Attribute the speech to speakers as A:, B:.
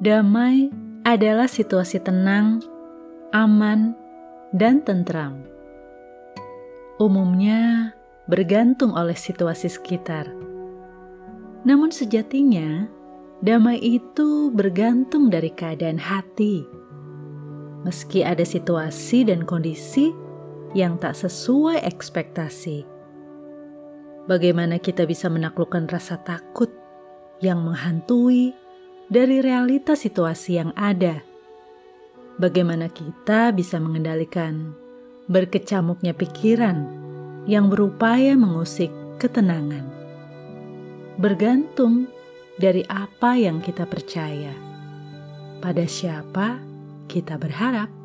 A: Damai adalah situasi tenang, aman, dan tentram. Umumnya bergantung oleh situasi sekitar. Namun sejatinya, damai itu bergantung dari keadaan hati. Meski ada situasi dan kondisi yang tak sesuai ekspektasi. Bagaimana kita bisa menaklukkan rasa takut yang menghantui dari realitas situasi yang ada. Bagaimana kita bisa mengendalikan berkecamuknya pikiran yang berupaya mengusik ketenangan. Bergantung dari apa yang kita percaya, pada siapa kita berharap.